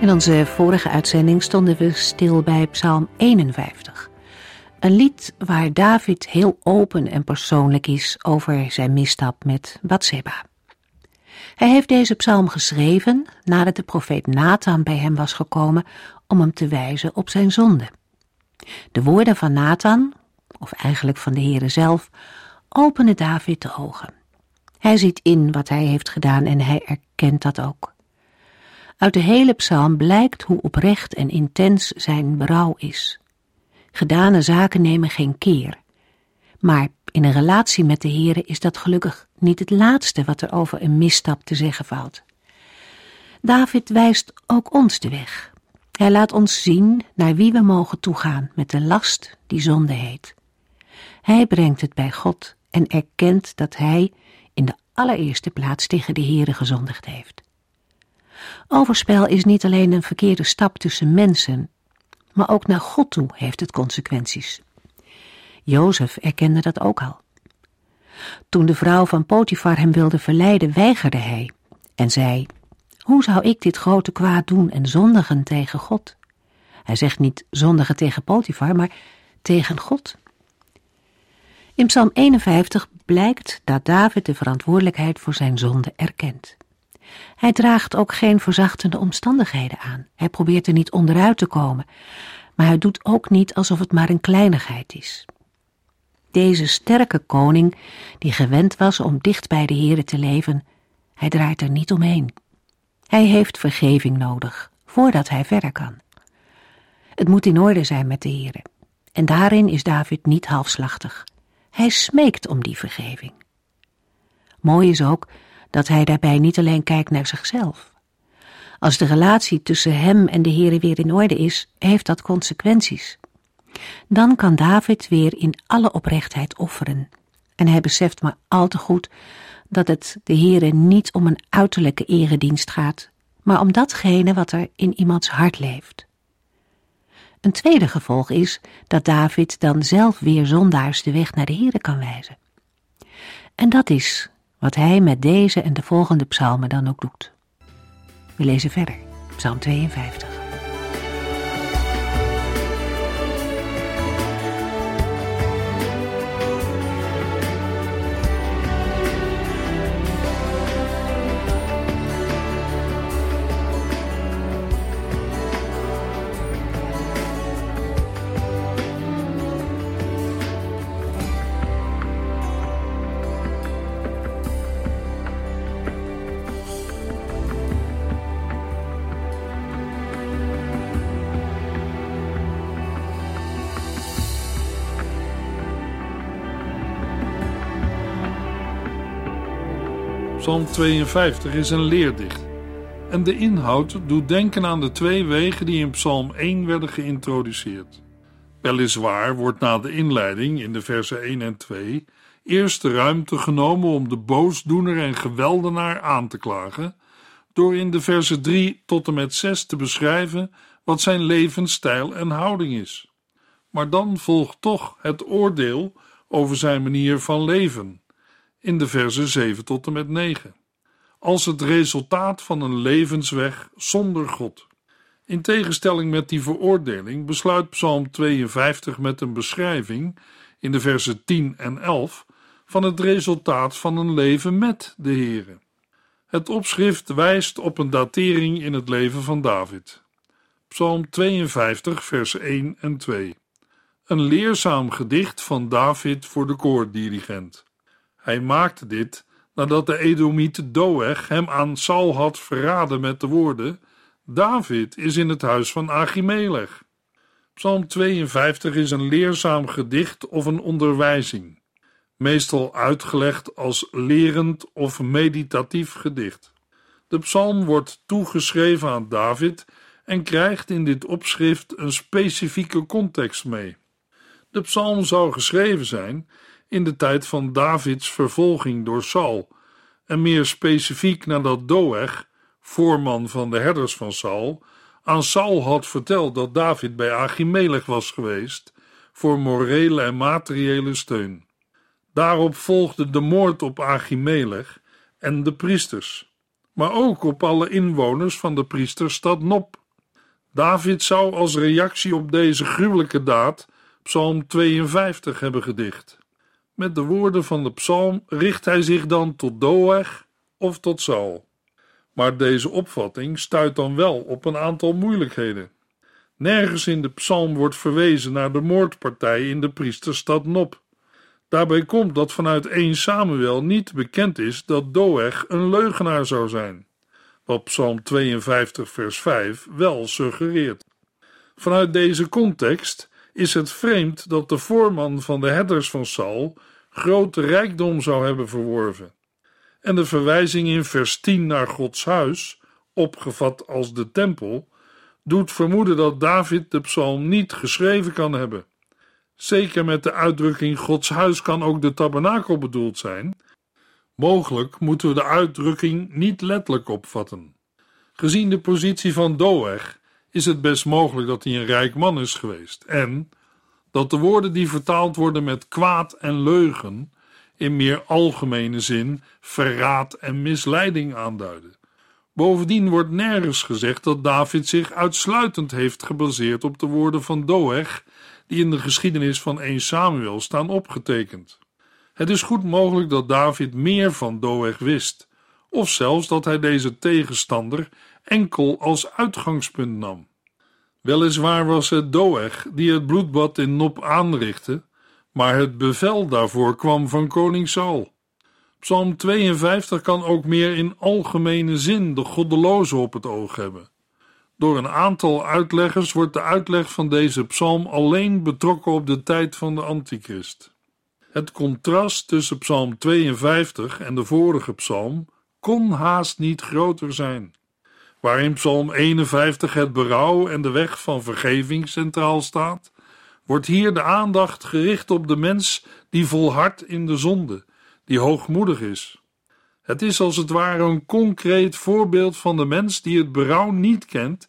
In onze vorige uitzending stonden we stil bij Psalm 51. Een lied waar David heel open en persoonlijk is over zijn misstap met Bathseba. Hij heeft deze psalm geschreven nadat de profeet Nathan bij hem was gekomen om hem te wijzen op zijn zonde. De woorden van Nathan, of eigenlijk van de Heere zelf, openen David de ogen. Hij ziet in wat hij heeft gedaan en hij erkent dat ook. Uit de hele psalm blijkt hoe oprecht en intens zijn berouw is. Gedane zaken nemen geen keer. Maar in een relatie met de Heere is dat gelukkig niet het laatste wat er over een misstap te zeggen valt. David wijst ook ons de weg. Hij laat ons zien naar wie we mogen toegaan met de last die zonde heet. Hij brengt het bij God en erkent dat hij in de allereerste plaats tegen de Heere gezondigd heeft. Overspel is niet alleen een verkeerde stap tussen mensen, maar ook naar God toe heeft het consequenties. Jozef erkende dat ook al. Toen de vrouw van Potifar hem wilde verleiden, weigerde hij en zei: Hoe zou ik dit grote kwaad doen en zondigen tegen God? Hij zegt niet zondigen tegen Potifar, maar tegen God. In Psalm 51 blijkt dat David de verantwoordelijkheid voor zijn zonde erkent. Hij draagt ook geen verzachtende omstandigheden aan. Hij probeert er niet onderuit te komen, maar hij doet ook niet alsof het maar een kleinigheid is. Deze sterke koning, die gewend was om dicht bij de Heere te leven, hij draait er niet omheen. Hij heeft vergeving nodig, voordat hij verder kan. Het moet in orde zijn met de Heere, en daarin is David niet halfslachtig. Hij smeekt om die vergeving. Mooi is ook dat hij daarbij niet alleen kijkt naar zichzelf. Als de relatie tussen hem en de Heere weer in orde is, heeft dat consequenties. Dan kan David weer in alle oprechtheid offeren. En hij beseft maar al te goed dat het de Heere niet om een uiterlijke eredienst gaat, maar om datgene wat er in iemands hart leeft. Een tweede gevolg is dat David dan zelf weer zondaars de weg naar de Heere kan wijzen. En dat is wat hij met deze en de volgende psalmen dan ook doet. We lezen verder, psalm 52. Psalm 52 is een leerdicht. En de inhoud doet denken aan de twee wegen die in Psalm 1 werden geïntroduceerd. Weliswaar wordt na de inleiding in de versen 1 en 2 eerst de ruimte genomen om de boosdoener en geweldenaar aan te klagen, door in de versen 3 tot en met 6 te beschrijven wat zijn levensstijl en houding is. Maar dan volgt toch het oordeel over zijn manier van leven in de versen 7 tot en met 9, als het resultaat van een levensweg zonder God. In tegenstelling met die veroordeling besluit Psalm 52 met een beschrijving in de versen 10 en 11 van het resultaat van een leven met de Heere. Het opschrift wijst op een datering in het leven van David. Psalm 52, vers 1 en 2. Een leerzaam gedicht van David voor de koordirigent. Hij maakte dit nadat de Edomiet Doeg hem aan Saul had verraden met de woorden: David is in het huis van Achimelech. Psalm 52 is een leerzaam gedicht of een onderwijzing, meestal uitgelegd als lerend of meditatief gedicht. De psalm wordt toegeschreven aan David en krijgt in dit opschrift een specifieke context mee. De psalm zou geschreven zijn in de tijd van Davids vervolging door Saul, en meer specifiek nadat Doeg, voorman van de herders van Saul, aan Saul had verteld dat David bij Achimelech was geweest voor morele en materiële steun. Daarop volgde de moord op Achimelech en de priesters, maar ook op alle inwoners van de priesterstad Nop. David zou als reactie op deze gruwelijke daad Psalm 52 hebben gedicht. Met de woorden van de psalm richt hij zich dan tot Doeg of tot Saul. Maar deze opvatting stuit dan wel op een aantal moeilijkheden. Nergens in de psalm wordt verwezen naar de moordpartij in de priesterstad Nop. Daarbij komt dat vanuit 1 Samuel niet bekend is dat Doeg een leugenaar zou zijn, wat Psalm 52 vers 5 wel suggereert. Vanuit deze context is het vreemd dat de voorman van de herders van Saul grote rijkdom zou hebben verworven. En de verwijzing in vers 10 naar Gods huis, opgevat als de tempel, doet vermoeden dat David de psalm niet geschreven kan hebben. Zeker met de uitdrukking Gods huis kan ook de tabernakel bedoeld zijn. Mogelijk moeten we de uitdrukking niet letterlijk opvatten. Gezien de positie van Doeg is het best mogelijk dat hij een rijk man is geweest en dat de woorden die vertaald worden met kwaad en leugen in meer algemene zin verraad en misleiding aanduiden. Bovendien wordt nergens gezegd dat David zich uitsluitend heeft gebaseerd op de woorden van Doeg, die in de geschiedenis van 1 Samuel staan opgetekend. Het is goed mogelijk dat David meer van Doeg wist, of zelfs dat hij deze tegenstander enkel als uitgangspunt nam. Weliswaar was het Doeg die het bloedbad in Nop aanrichtte, maar het bevel daarvoor kwam van koning Saul. Psalm 52 kan ook meer in algemene zin de goddeloze op het oog hebben. Door een aantal uitleggers wordt de uitleg van deze psalm alleen betrokken op de tijd van de Antichrist. Het contrast tussen Psalm 52 en de vorige psalm kon haast niet groter zijn. Waar in Psalm 51 het berouw en de weg van vergeving centraal staat, wordt hier de aandacht gericht op de mens die volhardt in de zonde, die hoogmoedig is. Het is als het ware een concreet voorbeeld van de mens die het berouw niet kent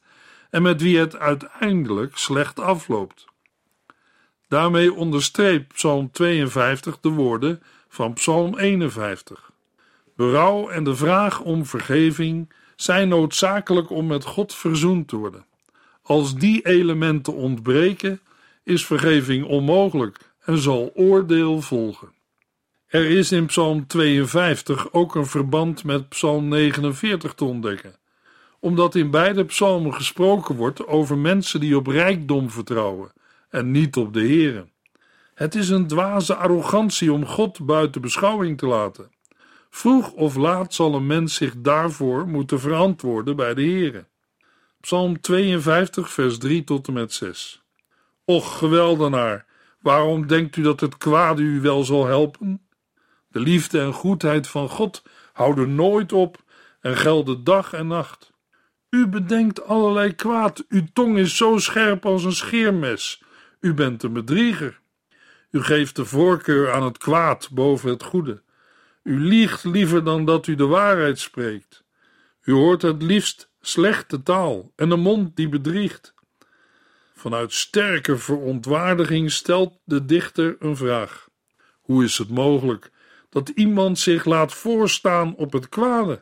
en met wie het uiteindelijk slecht afloopt. Daarmee onderstreept Psalm 52 de woorden van Psalm 51. Berouw en de vraag om vergeving zijn noodzakelijk om met God verzoend te worden. Als die elementen ontbreken, is vergeving onmogelijk en zal oordeel volgen. Er is in Psalm 52 ook een verband met Psalm 49 te ontdekken, omdat in beide psalmen gesproken wordt over mensen die op rijkdom vertrouwen en niet op de Here. Het is een dwaze arrogantie om God buiten beschouwing te laten. Vroeg of laat zal een mens zich daarvoor moeten verantwoorden bij de Here. Psalm 52, vers 3 tot en met 6. Och, geweldenaar, waarom denkt u dat het kwade u wel zal helpen? De liefde en goedheid van God houden nooit op en gelden dag en nacht. U bedenkt allerlei kwaad, uw tong is zo scherp als een scheermes. U bent een bedrieger. U geeft de voorkeur aan het kwaad boven het goede. U liegt liever dan dat u de waarheid spreekt. U hoort het liefst slechte taal en een mond die bedriegt. Vanuit sterke verontwaardiging stelt de dichter een vraag: Hoe is het mogelijk dat iemand zich laat voorstaan op het kwade?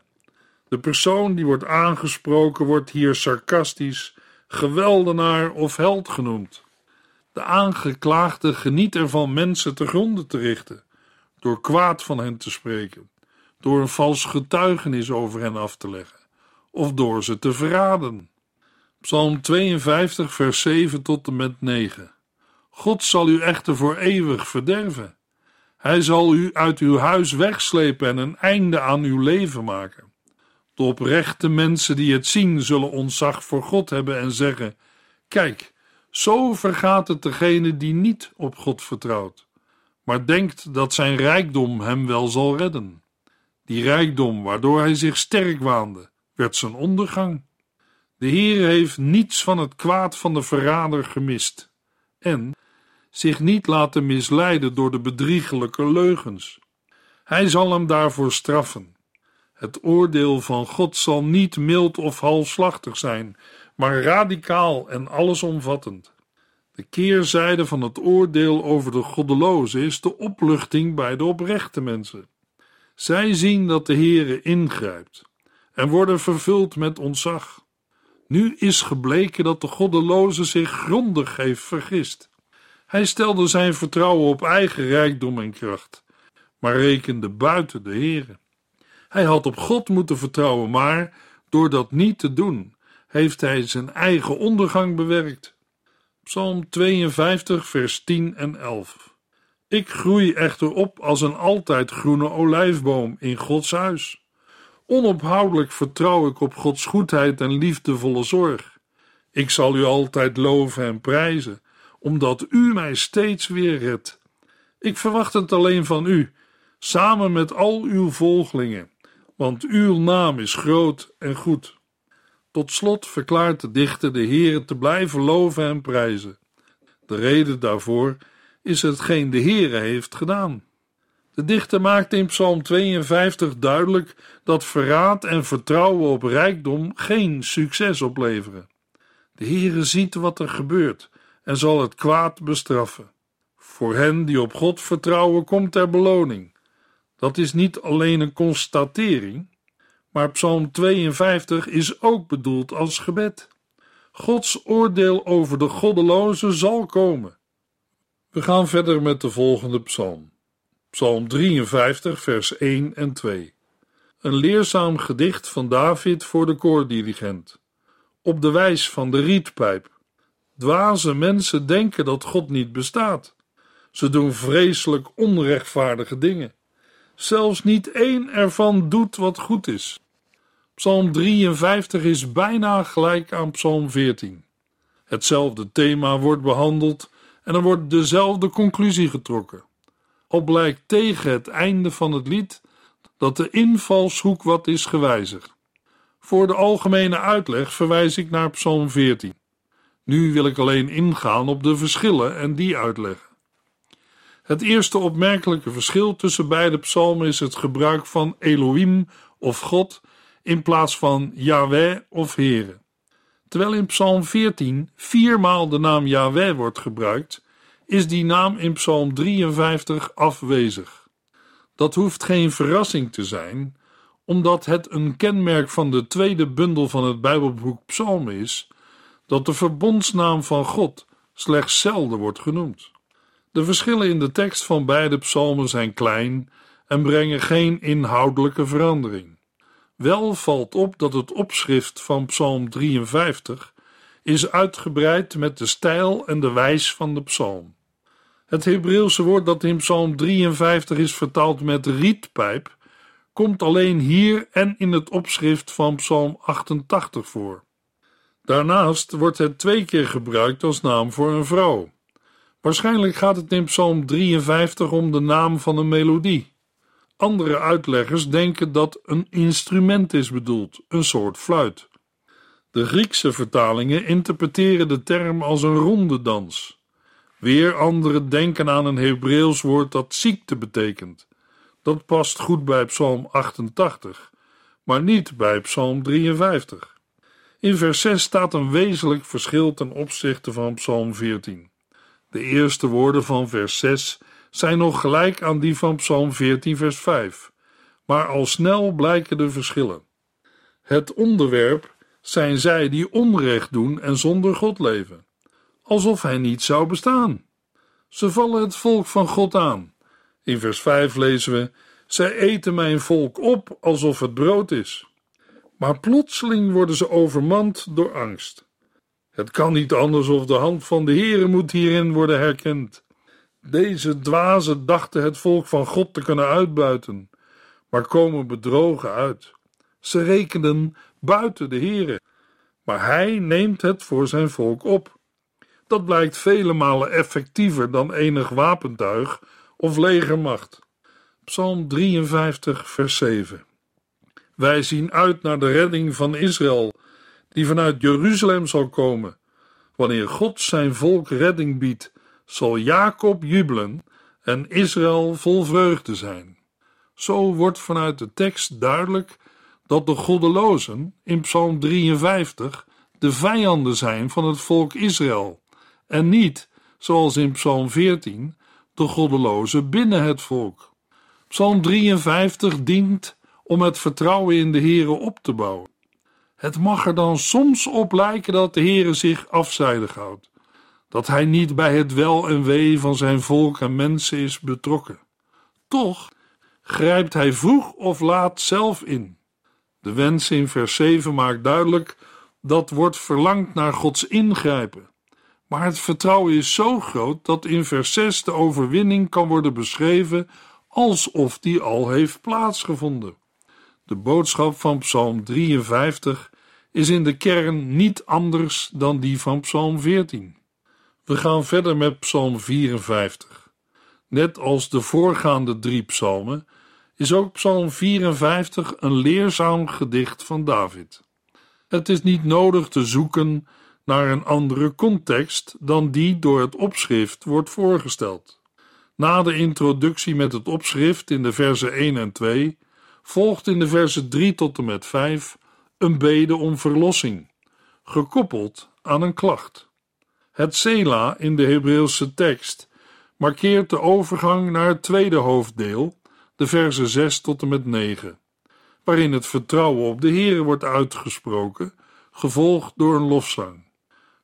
De persoon die wordt aangesproken wordt hier sarcastisch geweldenaar of held genoemd. De aangeklaagde geniet ervan mensen te gronden te richten door kwaad van hen te spreken, door een vals getuigenis over hen af te leggen, of door ze te verraden. Psalm 52, vers 7 tot en met 9. God zal u echter voor eeuwig verderven. Hij zal u uit uw huis wegslepen en een einde aan uw leven maken. De oprechte mensen die het zien, zullen ontzag voor God hebben en zeggen: Kijk, zo vergaat het degene die niet op God vertrouwt maar denkt dat zijn rijkdom hem wel zal redden. Die rijkdom waardoor hij zich sterk waande, werd zijn ondergang. De Heer heeft niets van het kwaad van de verrader gemist en zich niet laten misleiden door de bedriegelijke leugens. Hij zal hem daarvoor straffen. Het oordeel van God zal niet mild of halfslachtig zijn, maar radicaal en allesomvattend. De keerzijde van het oordeel over de goddelozen is de opluchting bij de oprechte mensen. Zij zien dat de Heere ingrijpt en worden vervuld met ontzag. Nu is gebleken dat de goddeloze zich grondig heeft vergist. Hij stelde zijn vertrouwen op eigen rijkdom en kracht, maar rekende buiten de Heere. Hij had op God moeten vertrouwen, maar door dat niet te doen, heeft hij zijn eigen ondergang bewerkt. Psalm 52, vers 10 en 11. Ik groei echter op als een altijd groene olijfboom in Gods huis. Onophoudelijk vertrouw ik op Gods goedheid en liefdevolle zorg. Ik zal u altijd loven en prijzen, omdat u mij steeds weer redt. Ik verwacht het alleen van u, samen met al uw volgelingen, want uw naam is groot en goed. Tot slot verklaart de dichter de Heere te blijven loven en prijzen. De reden daarvoor is hetgeen de Heere heeft gedaan. De dichter maakt in Psalm 52 duidelijk dat verraad en vertrouwen op rijkdom geen succes opleveren. De Heere ziet wat er gebeurt en zal het kwaad bestraffen. Voor hen die op God vertrouwen komt er beloning. Dat is niet alleen een constatering, maar Psalm 52 is ook bedoeld als gebed. Gods oordeel over de goddelozen zal komen. We gaan verder met de volgende psalm. Psalm 53, vers 1 en 2. Een leerzaam gedicht van David voor de koordirigent. Op de wijs van de rietpijp. Dwaze mensen denken dat God niet bestaat. Ze doen vreselijk onrechtvaardige dingen. Zelfs niet één ervan doet wat goed is. Psalm 53 is bijna gelijk aan Psalm 14. Hetzelfde thema wordt behandeld en er wordt dezelfde conclusie getrokken. Al blijkt tegen het einde van het lied dat de invalshoek wat is gewijzigd. Voor de algemene uitleg verwijs ik naar Psalm 14. Nu wil ik alleen ingaan op de verschillen en die uitleggen. Het eerste opmerkelijke verschil tussen beide psalmen is het gebruik van Elohim of God in plaats van Yahweh of Heere. Terwijl in Psalm 14 viermaal de naam Yahweh wordt gebruikt, is die naam in Psalm 53 afwezig. Dat hoeft geen verrassing te zijn, omdat het een kenmerk van de tweede bundel van het Bijbelboek Psalm is, dat de verbondsnaam van God slechts zelden wordt genoemd. De verschillen in de tekst van beide psalmen zijn klein en brengen geen inhoudelijke verandering. Wel valt op dat het opschrift van Psalm 53 is uitgebreid met de stijl en de wijs van de psalm. Het Hebreeuwse woord dat in Psalm 53 is vertaald met rietpijp, komt alleen hier en in het opschrift van Psalm 88 voor. Daarnaast wordt het twee keer gebruikt als naam voor een vrouw. Waarschijnlijk gaat het in Psalm 53 om de naam van een melodie. Andere uitleggers denken dat een instrument is bedoeld, een soort fluit. De Griekse vertalingen interpreteren de term als een ronde dans. Weer anderen denken aan een Hebreeuws woord dat ziekte betekent. Dat past goed bij Psalm 88, maar niet bij Psalm 53. In vers 6 staat een wezenlijk verschil ten opzichte van Psalm 14. De eerste woorden van vers 6 zijn nog gelijk aan die van Psalm 14, vers 5, maar al snel blijken de verschillen. Het onderwerp zijn zij die onrecht doen en zonder God leven, alsof hij niet zou bestaan. Ze vallen het volk van God aan. In vers 5 lezen we: Zij eten mijn volk op alsof het brood is. Maar plotseling worden ze overmand door angst. Het kan niet anders of de hand van de Heere moet hierin worden herkend. Deze dwazen dachten het volk van God te kunnen uitbuiten, maar komen bedrogen uit. Ze rekenden buiten de Heere, maar hij neemt het voor zijn volk op. Dat blijkt vele malen effectiever dan enig wapentuig of legermacht. Psalm 53, vers 7. Wij zien uit naar de redding van Israël, die vanuit Jeruzalem zal komen. Wanneer God zijn volk redding biedt, zal Jacob jubelen en Israël vol vreugde zijn. Zo wordt vanuit de tekst duidelijk dat de goddelozen in Psalm 53 de vijanden zijn van het volk Israël en niet, zoals in Psalm 14, de goddelozen binnen het volk. Psalm 53 dient om het vertrouwen in de Heere op te bouwen. Het mag er dan soms op lijken dat de Heere zich afzijdig houdt, dat hij niet bij het wel en wee van zijn volk en mensen is betrokken. Toch grijpt hij vroeg of laat zelf in. De wens in vers 7 maakt duidelijk dat wordt verlangd naar Gods ingrijpen. Maar het vertrouwen is zo groot dat in vers 6 de overwinning kan worden beschreven alsof die al heeft plaatsgevonden. De boodschap van Psalm 53 is in de kern niet anders dan die van Psalm 14. We gaan verder met Psalm 54. Net als de voorgaande drie psalmen is ook Psalm 54 een leerzaam gedicht van David. Het is niet nodig te zoeken naar een andere context dan die door het opschrift wordt voorgesteld. Na de introductie met het opschrift in de versen 1 en 2 volgt in de versen 3 tot en met 5 een bede om verlossing, gekoppeld aan een klacht. Het Sela in de Hebreeuwse tekst markeert de overgang naar het tweede hoofddeel, de versen 6 tot en met 9, waarin het vertrouwen op de Heer wordt uitgesproken, gevolgd door een lofzang.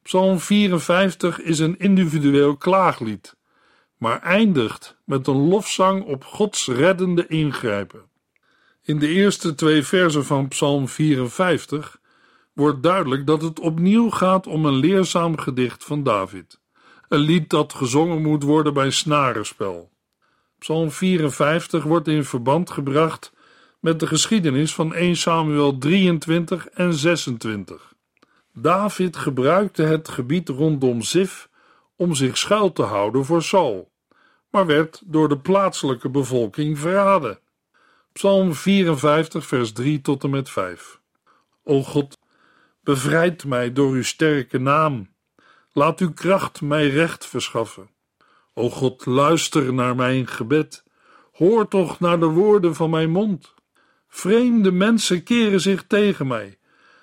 Psalm 54 is een individueel klaaglied, maar eindigt met een lofzang op Gods reddende ingrijpen. In de eerste twee versen van Psalm 54 wordt duidelijk dat het opnieuw gaat om een leerzaam gedicht van David, een lied dat gezongen moet worden bij snarenspel. Psalm 54 wordt in verband gebracht met de geschiedenis van 1 Samuel 23 en 26. David gebruikte het gebied rondom Zif om zich schuil te houden voor Saul, maar werd door de plaatselijke bevolking verraden. Psalm 54, vers 3 tot en met 5. O God, bevrijd mij door uw sterke naam. Laat uw kracht mij recht verschaffen. O God, luister naar mijn gebed. Hoor toch naar de woorden van mijn mond. Vreemde mensen keren zich tegen mij.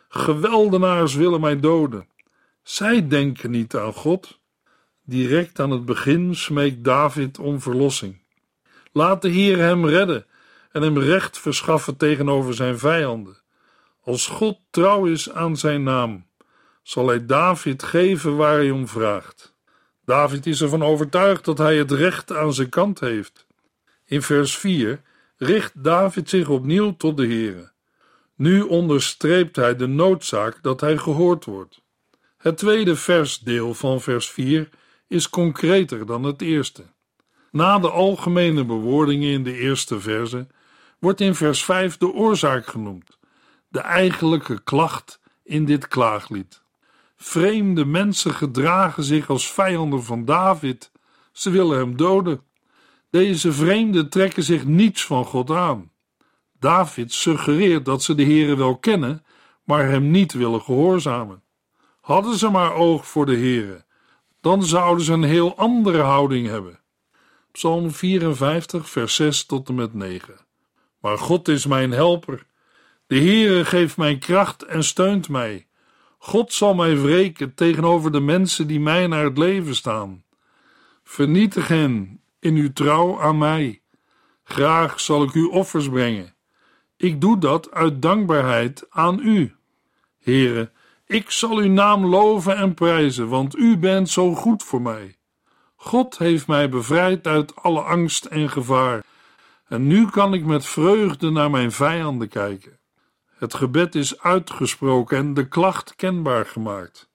Geweldenaars willen mij doden. Zij denken niet aan God. Direct aan het begin smeekt David om verlossing. Laat de Heer hem redden en hem recht verschaffen tegenover zijn vijanden. Als God trouw is aan zijn naam, zal hij David geven waar hij om vraagt. David is ervan overtuigd dat hij het recht aan zijn kant heeft. In vers 4 richt David zich opnieuw tot de Heere. Nu onderstreept hij de noodzaak dat hij gehoord wordt. Het tweede versdeel van vers 4 is concreter dan het eerste. Na de algemene bewoordingen in de eerste verse wordt in vers 5 de oorzaak genoemd, de eigenlijke klacht in dit klaaglied. Vreemde mensen gedragen zich als vijanden van David. Ze willen hem doden. Deze vreemden trekken zich niets van God aan. David suggereert dat ze de Heere wel kennen, maar hem niet willen gehoorzamen. Hadden ze maar oog voor de Heere, dan zouden ze een heel andere houding hebben. Psalm 54, vers 6 tot en met 9. Maar God is mijn helper. De Heere geeft mij kracht en steunt mij. God zal mij wreken tegenover de mensen die mij naar het leven staan. Vernietig hen in uw trouw aan mij. Graag zal ik u offers brengen. Ik doe dat uit dankbaarheid aan u. Heere, ik zal uw naam loven en prijzen, want u bent zo goed voor mij. God heeft mij bevrijd uit alle angst en gevaar. En nu kan ik met vreugde naar mijn vijanden kijken. Het gebed is uitgesproken en de klacht kenbaar gemaakt.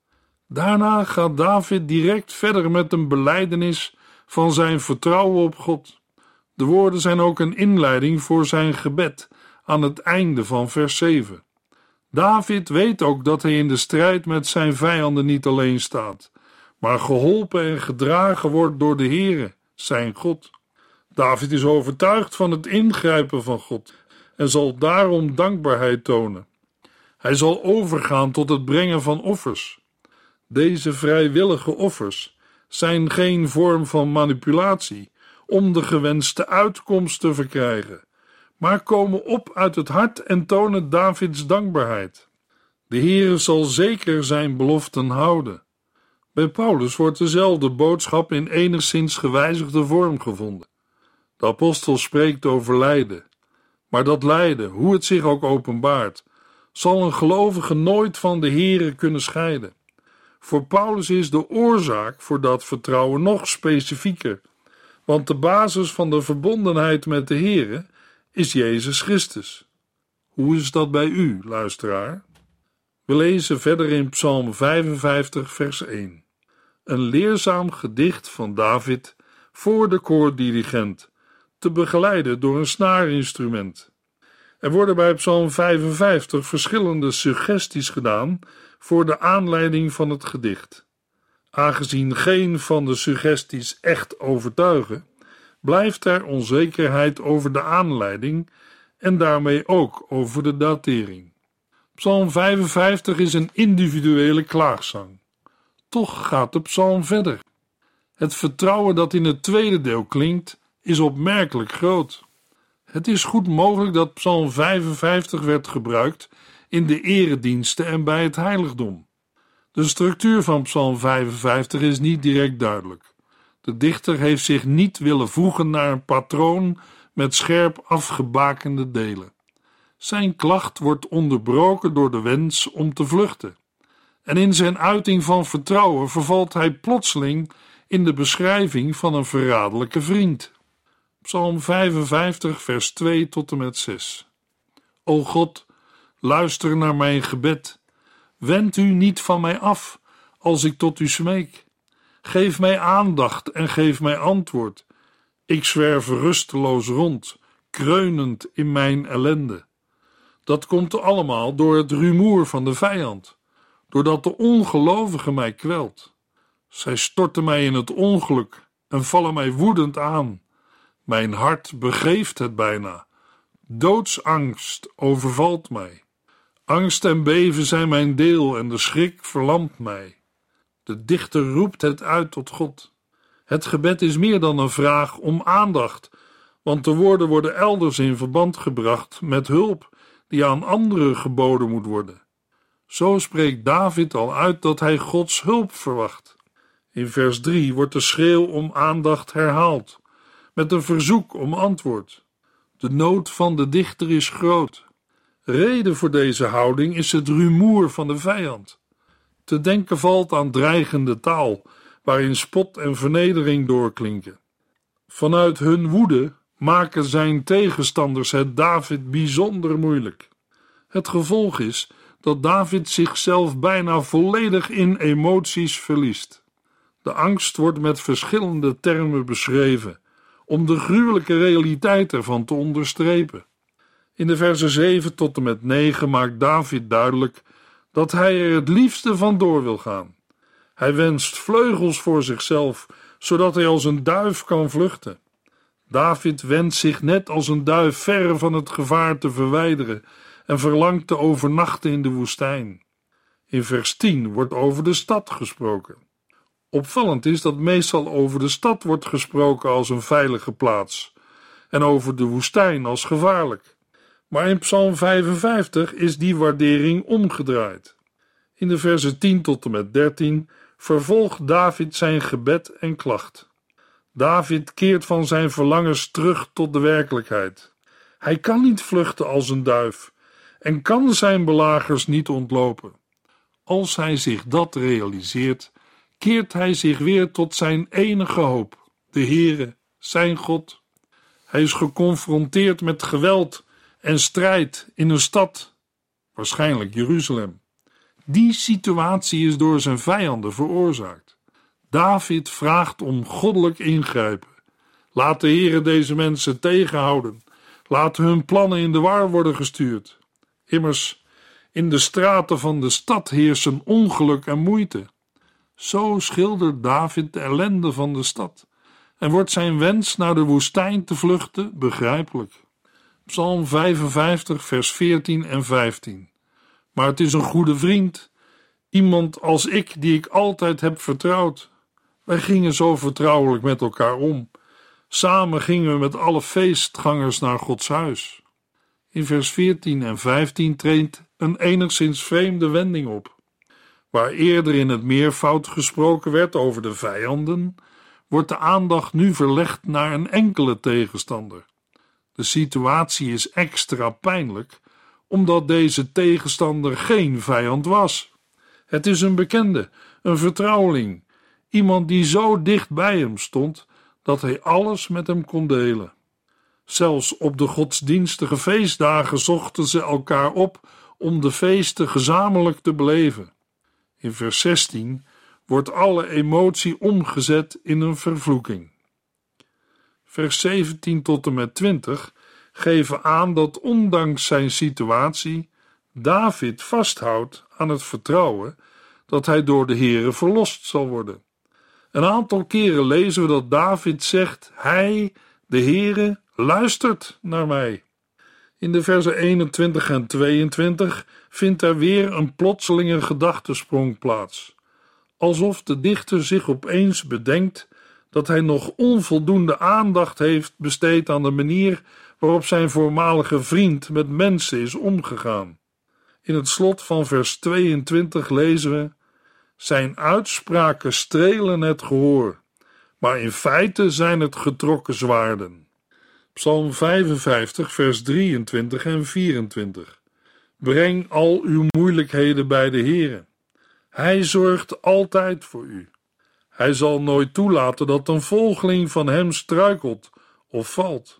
Daarna gaat David direct verder met een belijdenis van zijn vertrouwen op God. De woorden zijn ook een inleiding voor zijn gebed aan het einde van vers 7. David weet ook dat hij in de strijd met zijn vijanden niet alleen staat, maar geholpen en gedragen wordt door de Heere, zijn God. David is overtuigd van het ingrijpen van God en zal daarom dankbaarheid tonen. Hij zal overgaan tot het brengen van offers. Deze vrijwillige offers zijn geen vorm van manipulatie om de gewenste uitkomst te verkrijgen, maar komen op uit het hart en tonen Davids dankbaarheid. De Heere zal zeker zijn beloften houden. Bij Paulus wordt dezelfde boodschap in enigszins gewijzigde vorm gevonden. De apostel spreekt over lijden, maar dat lijden, hoe het zich ook openbaart, zal een gelovige nooit van de Heere kunnen scheiden. Voor Paulus is de oorzaak voor dat vertrouwen nog specifieker, want de basis van de verbondenheid met de Heere is Jezus Christus. Hoe is dat bij u, luisteraar? We lezen verder in Psalm 55, vers 1. Een leerzaam gedicht van David voor de koordirigent, te begeleiden door een snaarinstrument. Er worden bij Psalm 55 verschillende suggesties gedaan voor de aanleiding van het gedicht. Aangezien geen van de suggesties echt overtuigen, blijft er onzekerheid over de aanleiding en daarmee ook over de datering. Psalm 55 is een individuele klaagzang. Toch gaat de psalm verder. Het vertrouwen dat in het tweede deel klinkt, is opmerkelijk groot. Het is goed mogelijk dat Psalm 55 werd gebruikt in de erediensten en bij het heiligdom. De structuur van Psalm 55 is niet direct duidelijk. De dichter heeft zich niet willen voegen naar een patroon met scherp afgebakende delen. Zijn klacht wordt onderbroken door de wens om te vluchten. En in zijn uiting van vertrouwen vervalt hij plotseling in de beschrijving van een verraderlijke vriend. Psalm 55, vers 2 tot en met 6. O God, luister naar mijn gebed. Wend u niet van mij af als ik tot u smeek. Geef mij aandacht en geef mij antwoord. Ik zwerf rusteloos rond, kreunend in mijn ellende. Dat komt allemaal door het rumoer van de vijand, doordat de ongelovige mij kwelt. Zij storten mij in het ongeluk en vallen mij woedend aan. Mijn hart begeeft het bijna. Doodsangst overvalt mij. Angst en beven zijn mijn deel en de schrik verlamt mij. De dichter roept het uit tot God. Het gebed is meer dan een vraag om aandacht, want de woorden worden elders in verband gebracht met hulp die aan anderen geboden moet worden. Zo spreekt David al uit dat hij Gods hulp verwacht. In vers 3 wordt de schreeuw om aandacht herhaald met een verzoek om antwoord. De nood van de dichter is groot. Reden voor deze houding is het rumoer van de vijand. Te denken valt aan dreigende taal, waarin spot en vernedering doorklinken. Vanuit hun woede maken zijn tegenstanders het David bijzonder moeilijk. Het gevolg is dat David zichzelf bijna volledig in emoties verliest. De angst wordt met verschillende termen beschreven om de gruwelijke realiteit ervan te onderstrepen. In de versen 7 tot en met 9 maakt David duidelijk dat hij er het liefste vandoor wil gaan. Hij wenst vleugels voor zichzelf, zodat hij als een duif kan vluchten. David wenst zich net als een duif ver van het gevaar te verwijderen en verlangt te overnachten in de woestijn. In vers 10 wordt over de stad gesproken. Opvallend is dat meestal over de stad wordt gesproken als een veilige plaats en over de woestijn als gevaarlijk. Maar in Psalm 55 is die waardering omgedraaid. In de versen 10 tot en met 13 vervolgt David zijn gebed en klacht. David keert van zijn verlangens terug tot de werkelijkheid. Hij kan niet vluchten als een duif en kan zijn belagers niet ontlopen. Als hij zich dat realiseert, keert hij zich weer tot zijn enige hoop, de Heere, zijn God. Hij is geconfronteerd met geweld en strijd in een stad, waarschijnlijk Jeruzalem. Die situatie is door zijn vijanden veroorzaakt. David vraagt om goddelijk ingrijpen. Laat de Heere deze mensen tegenhouden. Laat hun plannen in de war worden gestuurd. Immers, in de straten van de stad heersen ongeluk en moeite. Zo schildert David de ellende van de stad en wordt zijn wens naar de woestijn te vluchten begrijpelijk. Psalm 55, vers 14 en 15. maar het is een goede vriend. Iemand als ik die ik altijd heb vertrouwd. Wij gingen zo vertrouwelijk met elkaar om. Samen gingen we met alle feestgangers naar Gods huis. In vers 14 en 15 treedt een enigszins vreemde wending op. Waar eerder in het meervoud gesproken werd over de vijanden, wordt de aandacht nu verlegd naar een enkele tegenstander. De situatie is extra pijnlijk, omdat deze tegenstander geen vijand was. Het is een bekende, een vertrouweling, iemand die zo dicht bij hem stond dat hij alles met hem kon delen. Zelfs op de godsdienstige feestdagen zochten ze elkaar op om de feesten gezamenlijk te beleven. In vers 16 wordt alle emotie omgezet in een vervloeking. Vers 17 tot en met 20 geven aan dat ondanks zijn situatie David vasthoudt aan het vertrouwen dat hij door de Heere verlost zal worden. Een aantal keren lezen we dat David zegt: Hij, de Heere, luistert naar mij. In de versen 21 en 22 vindt er weer een plotselinge gedachtesprong plaats. Alsof de dichter zich opeens bedenkt dat hij nog onvoldoende aandacht heeft besteed aan de manier waarop zijn voormalige vriend met mensen is omgegaan. In het slot van vers 22 lezen we: Zijn uitspraken strelen het gehoor, maar in feite zijn het getrokken zwaarden. Psalm 55, vers 23 en 24. Breng al uw moeilijkheden bij de Heere. Hij zorgt altijd voor u. Hij zal nooit toelaten dat een volgeling van hem struikelt of valt.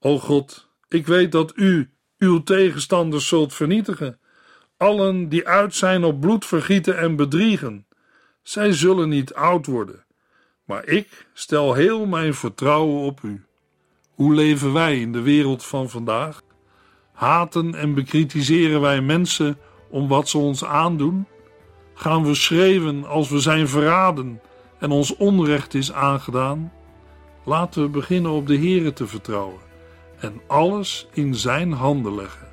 O God, ik weet dat u uw tegenstanders zult vernietigen, allen die uit zijn op bloedvergieten en bedriegen. Zij zullen niet oud worden, maar ik stel heel mijn vertrouwen op u. Hoe leven wij in de wereld van vandaag? Haten en bekritiseren wij mensen om wat ze ons aandoen? Gaan we schreeuwen als we zijn verraden en ons onrecht is aangedaan? Laten we beginnen op de Here te vertrouwen en alles in zijn handen leggen.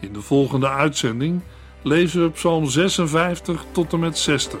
In de volgende uitzending lezen we Psalm 56 tot en met 60.